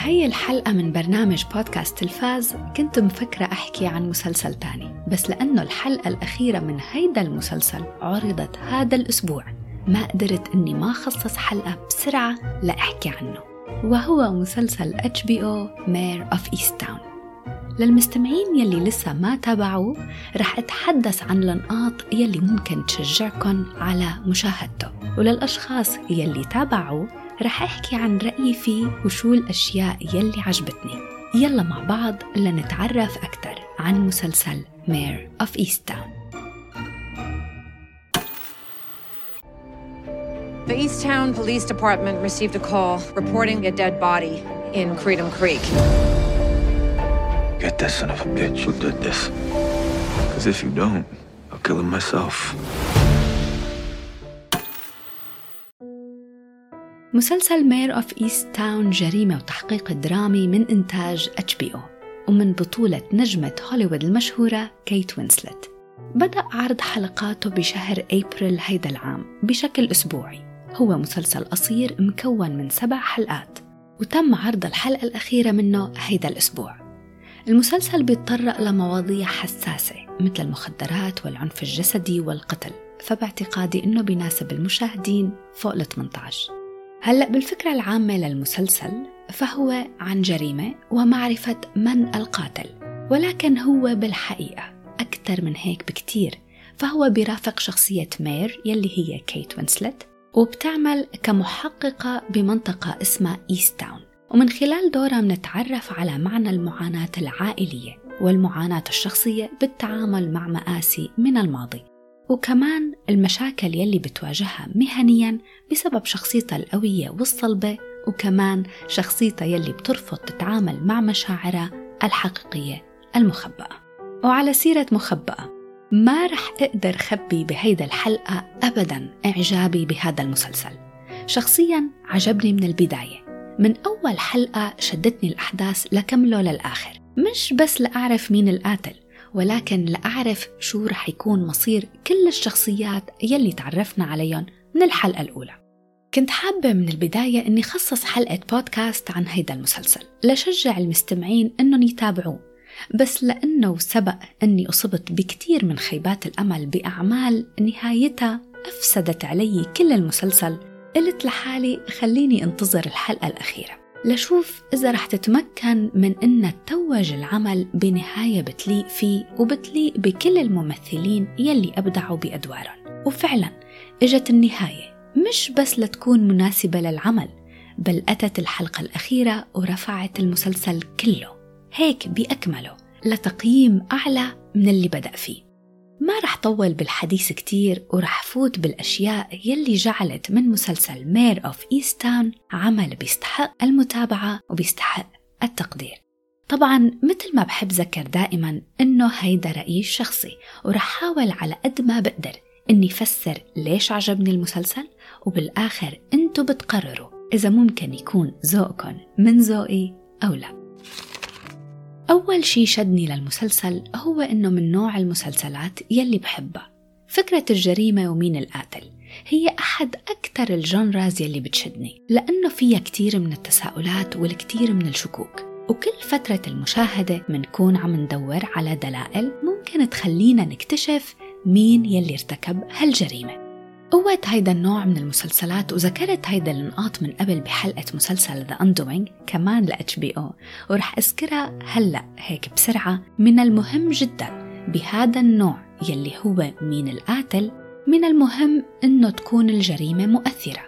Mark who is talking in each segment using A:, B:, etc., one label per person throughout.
A: بهاي الحلقة من برنامج بودكاست تلفاز كنت مفكرة أحكي عن مسلسل تاني بس لأنه الحلقة الأخيرة من هيدا المسلسل عرضت هذا الأسبوع ما قدرت أني ما خصص حلقة بسرعة لأحكي عنه. وهو مسلسل HBO Mayor of Easttown للمستمعين يلي لسه ما تابعوه رح أتحدث عن النقاط يلي ممكن تشجعكم على مشاهدته. وللأشخاص يلي تابعوه رح أحكي عن رأيي فيه وشو الأشياء يلي عجبتني يلا مع بعض لنتعرف أكثر عن مسلسل Mare of Easttown
B: The Easttown Police Department received a call reporting a dead body in Creedham Creek.
C: Get that son of a bitch who did this. Because if you don't, I'll kill him myself.
A: مسلسل Mare of Easttown جريمة وتحقيق درامي من إنتاج HBO ومن بطولة نجمة هوليوود المشهورة كيت وينسلت. بدأ عرض حلقاته بشهر أبريل هيدا العام بشكل أسبوعي. هو مسلسل قصير مكون من سبع حلقات وتم عرض الحلقة الأخيرة منه هيدا الأسبوع. المسلسل بيتطرق لمواضيع حساسة مثل المخدرات والعنف الجسدي والقتل فباعتقادي أنه بيناسب المشاهدين فوق ال 18 هلأ بالفكرة العامة للمسلسل فهو عن جريمة ومعرفة من القاتل ولكن هو بالحقيقة أكثر من هيك بكتير. فهو بيرافق شخصية مير يلي هي كيت وينسلت وبتعمل كمحققة بمنطقة اسمها Easttown ومن خلال دورها منتعرف على معنى المعاناة العائلية والمعاناة الشخصية بالتعامل مع مآسي من الماضي. وكمان المشاكل يلي بتواجهها مهنيا بسبب شخصيتها القوية والصلبة وكمان شخصيتها يلي بترفض تتعامل مع مشاعرها الحقيقية المخبأة. وعلى سيرة مخبأة ما رح أقدر خبي بهيدا الحلقة أبدا إعجابي بهذا المسلسل. شخصيا عجبني من البداية. من أول حلقة شدتني الأحداث لكمله للآخر مش بس لأعرف مين القاتل ولكن لأعرف شو رح يكون مصير كل الشخصيات يلي تعرفنا عليهم من الحلقة الأولى. كنت حابة من البداية أني خصص حلقة بودكاست عن هيدا المسلسل لشجع المستمعين أنهم يتابعوه بس لأنه سبق أني أصبت بكتير من خيبات الأمل بأعمال نهايتها أفسدت علي كل المسلسل قلت لحالي خليني أنتظر الحلقة الأخيرة. لشوف إذا رح تتمكن من إنها تتوج العمل بنهاية بتليق فيه وبتليق بكل الممثلين يلي أبدعوا بأدوارهم. وفعلا إجت النهاية مش بس لتكون مناسبة للعمل بل أتت الحلقة الأخيرة ورفعت المسلسل كله. هيك بأكمله لتقييم أعلى من اللي بدأ فيه. ما رح طول بالحديث كتير ورح فوت بالأشياء يلي جعلت من مسلسل مير أوف إيستان عمل بيستحق المتابعة وبيستحق التقدير. طبعا مثل ما بحب ذكر دائما إنه هيدا رأيي الشخصي ورح حاول على قد ما بقدر إني فسر ليش عجبني المسلسل وبالآخر أنتوا بتقرروا إذا ممكن يكون ذوقكم من ذوقي أو لا. أول شي شدني للمسلسل هو إنه من نوع المسلسلات يلي بحبها. فكرة الجريمة ومين القاتل هي أحد أكثر الجنرز يلي بتشدني لأنه فيها كتير من التساؤلات والكتير من الشكوك. وكل فترة المشاهدة منكون عم ندور على دلائل ممكن تخلينا نكتشف مين يلي ارتكب هالجريمة. قوة هيدا النوع من المسلسلات وذكرت هيدا النقاط من قبل بحلقة مسلسل ذا Undoing كمان ل HBO ورح أذكرها هلأ هيك بسرعة من المهم جدا بهذا النوع يلي هو مين القاتل من المهم إنه تكون الجريمة مؤثرة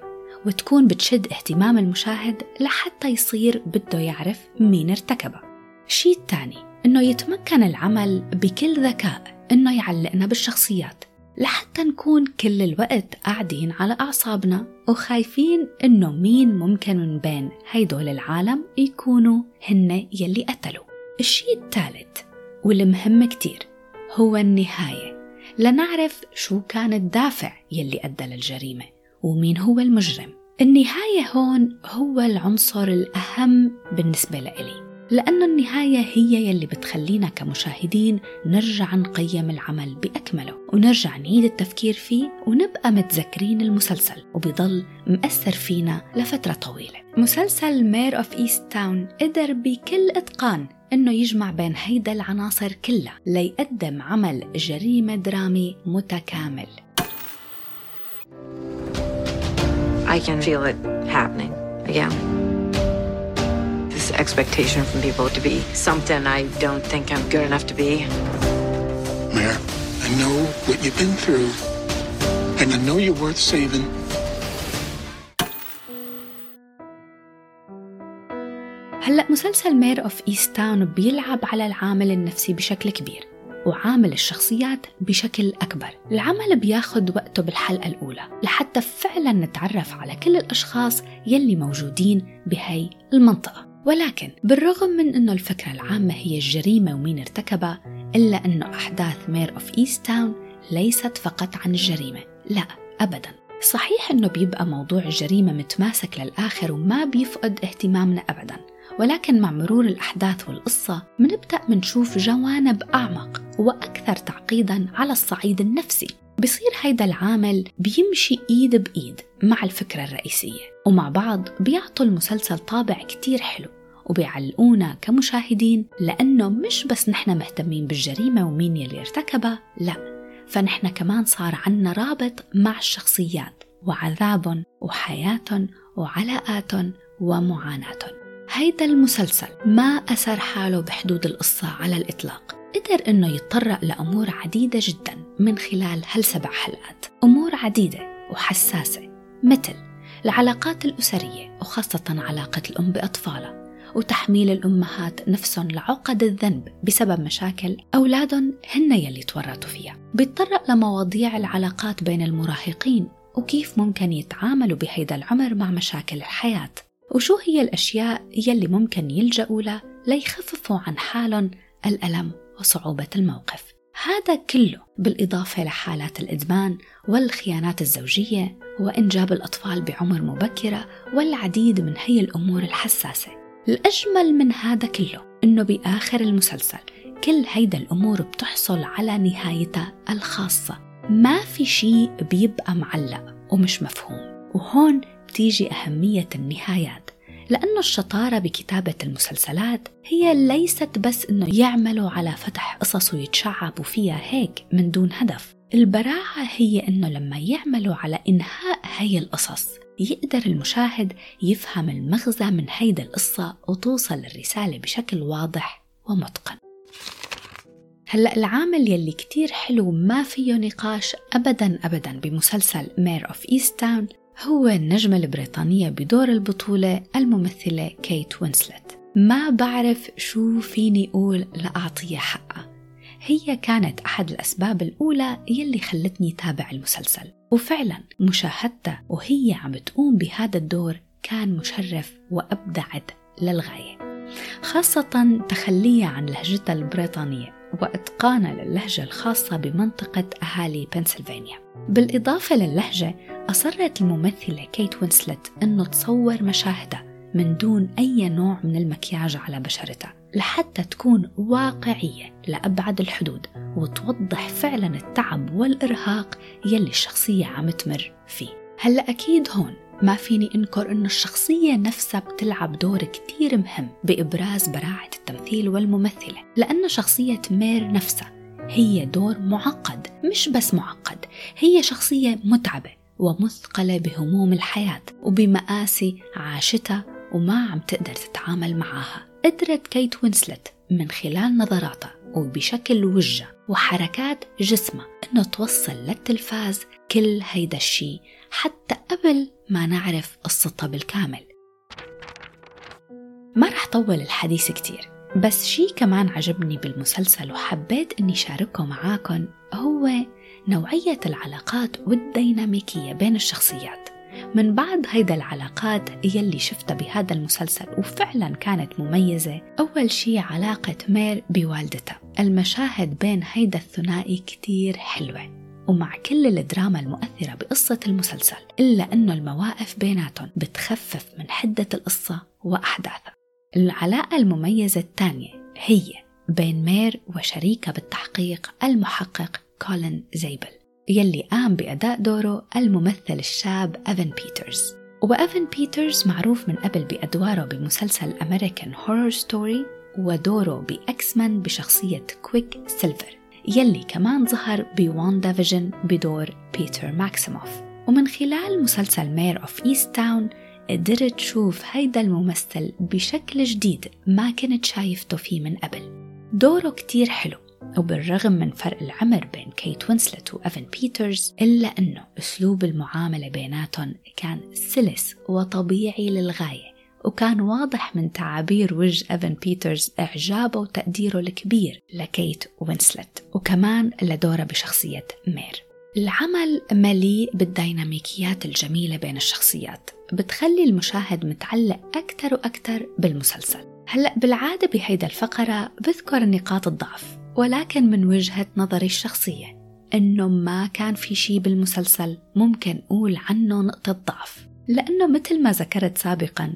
A: وتكون بتشد اهتمام المشاهد لحتى يصير بده يعرف مين ارتكبها. الشيء الثاني إنه يتمكن العمل بكل ذكاء إنه يعلقنا بالشخصيات. لحتى نكون كل الوقت قاعدين على أعصابنا وخايفين إنه مين ممكن من بين هيدول العالم يكونوا هن يلي قتلوا. الشيء الثالث والمهم كتير هو النهاية. لنعرف شو كان الدافع يلي أدى للجريمة ومين هو المجرم. النهاية هون هو العنصر الأهم بالنسبة لإلي. لأنه النهاية هي يلي بتخلينا كمشاهدين نرجع نقيم العمل بأكمله ونرجع نعيد التفكير فيه ونبقى متذكرين المسلسل وبيضل مأثر فينا لفترة طويلة مسلسل Mare of Easttown قدر بكل إتقان إنه يجمع بين هيدا العناصر كلها ليقدم عمل جريمة درامي متكامل
B: I can feel it happening again. Expectation from people to be something I don't think I'm good enough to be.
D: Mayor, I know what you've been through, and I know you're worth saving.
A: هلأ مسلسل Mare of Easttown بيلعب على العامل النفسي بشكل كبير وعامل الشخصيات بشكل أكبر العمل بياخد وقته بالحلقة الأولى لحتى فعلا نتعرف على كل الأشخاص يلي موجودين بهي المنطقة ولكن بالرغم من أنه الفكرة العامة هي الجريمة ومين ارتكبها إلا أنه أحداث Mare of Easttown ليست فقط عن الجريمة لا أبدا. صحيح أنه بيبقى موضوع الجريمة متماسك للآخر وما بيفقد اهتمامنا أبدا ولكن مع مرور الأحداث والقصة منبدأ منشوف جوانب أعمق وأكثر تعقيدا على الصعيد النفسي. بصير هيدا العامل بيمشي إيد بإيد مع الفكرة الرئيسية. ومع بعض بيعطوا المسلسل طابع كتير حلو وبيعلقونا كمشاهدين لأنه مش بس نحن مهتمين بالجريمة ومين يلي ارتكبها لا فنحن كمان صار عنا رابط مع الشخصيات وعذابهم وحياتهم وعلاقاتهم ومعاناتهم. هيدا المسلسل ما أسر حاله بحدود القصة على الإطلاق. قدر إنه يتطرق لأمور عديدة جدا من خلال هالسبع حلقات. أمور عديدة وحساسة مثل العلاقات الأسرية وخاصة علاقة الأم بأطفالها وتحميل الأمهات نفسهم لعقد الذنب بسبب مشاكل أولادهم هن يلي تورطوا فيها. بيتطرق لمواضيع العلاقات بين المراهقين وكيف ممكن يتعاملوا بهيدا العمر مع مشاكل الحياة. وشو هي الأشياء يلي ممكن يلجأوا لها ليخففوا عن حالهم الألم وصعوبة الموقف. هذا كله بالإضافة لحالات الإدمان والخيانات الزوجية وإنجاب الأطفال بعمر مبكرة والعديد من هي الأمور الحساسة. الأجمل من هذا كله إنه بآخر المسلسل كل هيدا الأمور بتحصل على نهايتها الخاصة. ما في شيء بيبقى معلق ومش مفهوم وهون بتيجي أهمية النهايات. لأن الشطارة بكتابة المسلسلات هي ليست بس إنه يعملوا على فتح قصص ويتشعبوا فيها هيك من دون هدف. البراعة هي إنه لما يعملوا على إنهاء هي القصص يقدر المشاهد يفهم المغزى من هيدا القصة وتوصل الرسالة بشكل واضح ومتقن. هلأ العامل يلي كتير حلو ما فيه نقاش أبدا أبدا بمسلسل Mare of Easttown هو النجمة البريطانية بدور البطولة الممثلة كيت وينسلت. ما بعرف شو فيني أقول لأعطيها حقها. هي كانت أحد الأسباب الأولى يلي خلتني تابع المسلسل. وفعلا مشاهدتها وهي عم تقوم بهذا الدور كان مشرف وأبدعت للغاية. خاصة تخليها عن لهجتها البريطانية وإتقانها للهجة الخاصة بمنطقة أهالي بنسلفانيا. بالإضافة للهجة أصرت الممثلة كيت وينسلت أنه تصور مشاهدها من دون أي نوع من المكياج على بشرتها لحتى تكون واقعية لأبعد الحدود وتوضح فعلا التعب والإرهاق يلي الشخصية عم تمر فيه. هلأ أكيد هون ما فيني أنكر إنه الشخصية نفسها بتلعب دور كتير مهم بإبراز براعة التمثيل والممثلة لأن شخصية مير نفسها هي دور معقد مش بس معقد هي شخصية متعبة. ومثقلة بهموم الحياة وبمآسي عاشتها وما عم تقدر تتعامل معاها قدرت كيت وينسلت من خلال نظراتها وبشكل وجهها وحركات جسمها إنه توصل للتلفاز كل هيدا الشي حتى قبل ما نعرف قصتها بالكامل. ما رح طول الحديث كتير بس شي كمان عجبني بالمسلسل وحبيت إني شاركه معاكم هو نوعية العلاقات والديناميكية بين الشخصيات. من بعد هيدا العلاقات يلي شفتها بهذا المسلسل وفعلا كانت مميزة أول شي علاقة مير بوالدتها. المشاهد بين هيدا الثنائي كتير حلوة ومع كل الدراما المؤثرة بقصة المسلسل إلا أنه المواقف بيناتهم بتخفف من حدة القصة وأحداثها. العلاقة المميزة الثانية هي بين مير وشريكة بالتحقيق المحقق كولين زيبل يلي قام بأداء دوره الممثل الشاب إيفن بيترز. وإيفن بيترز معروف من قبل بأدواره بمسلسل American Horror Story ودوره ب X-Men بشخصية Quicksilver يلي كمان ظهر ب WandaVision بدور بيتر ماكسيموف. ومن خلال مسلسل Mare of Easttown قدرت شوف هيدا الممثل بشكل جديد ما كنت شايفته فيه من قبل. دوره كتير حلو وبالرغم من فرق العمر بين كيت وينسلت وإيفن بيترز إلا أنه أسلوب المعاملة بيناتهم كان سلس وطبيعي للغاية وكان واضح من تعابير وجه إيفن بيترز إعجابه وتقديره الكبير لكيت وينسلت وكمان لدوره بشخصية مير. العمل مليء بالديناميكيات الجميلة بين الشخصيات بتخلي المشاهد متعلق أكثر وأكثر بالمسلسل. هلأ بالعادة بهيدا الفقرة بذكر نقاط الضعف. ولكن من وجهة نظري الشخصية إنه ما كان في شي بالمسلسل ممكن أقول عنه نقطة ضعف. لأنه مثل ما ذكرت سابقا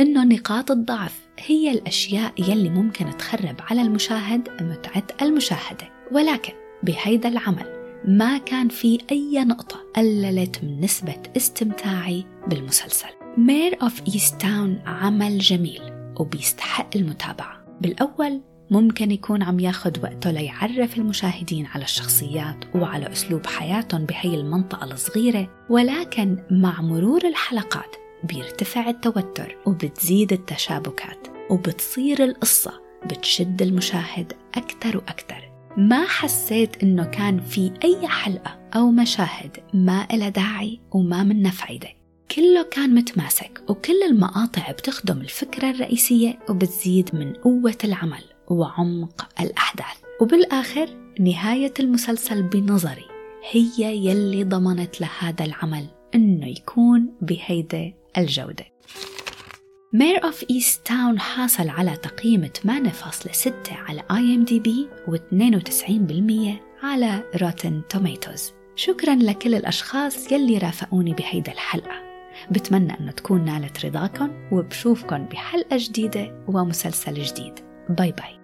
A: إنه نقاط الضعف هي الأشياء يلي ممكن تخرب على المشاهد متعة المشاهدة. ولكن بهيدا العمل ما كان في أي نقطة قللت من نسبة استمتاعي بالمسلسل. Mare of Easttown عمل جميل وبيستحق المتابعة. بالأول ممكن يكون عم ياخد وقته ليعرف المشاهدين على الشخصيات وعلى أسلوب حياتهم بهي المنطقة الصغيرة ولكن مع مرور الحلقات بيرتفع التوتر وبتزيد التشابكات وبتصير القصة بتشد المشاهد أكثر وأكثر. ما حسيت إنه كان في أي حلقة أو مشاهد ما إلها داعي وما منها فايدة. كله كان متماسك وكل المقاطع بتخدم الفكرة الرئيسية وبتزيد من قوة العمل. وعمق الأحداث. وبالآخر نهاية المسلسل بنظري. هي يلي ضمنت لهذا العمل إنه يكون بهيدا الجودة. Mare of Easttown حاصل على تقييم 8.6 على IMDb و92% على Rotten Tomatoes شكرا لكل الأشخاص يلي رافقوني بهيدا الحلقة. بتمنى انه تكون نالت رضاكم وبشوفكن بحلقة جديدة ومسلسل جديد. bye bye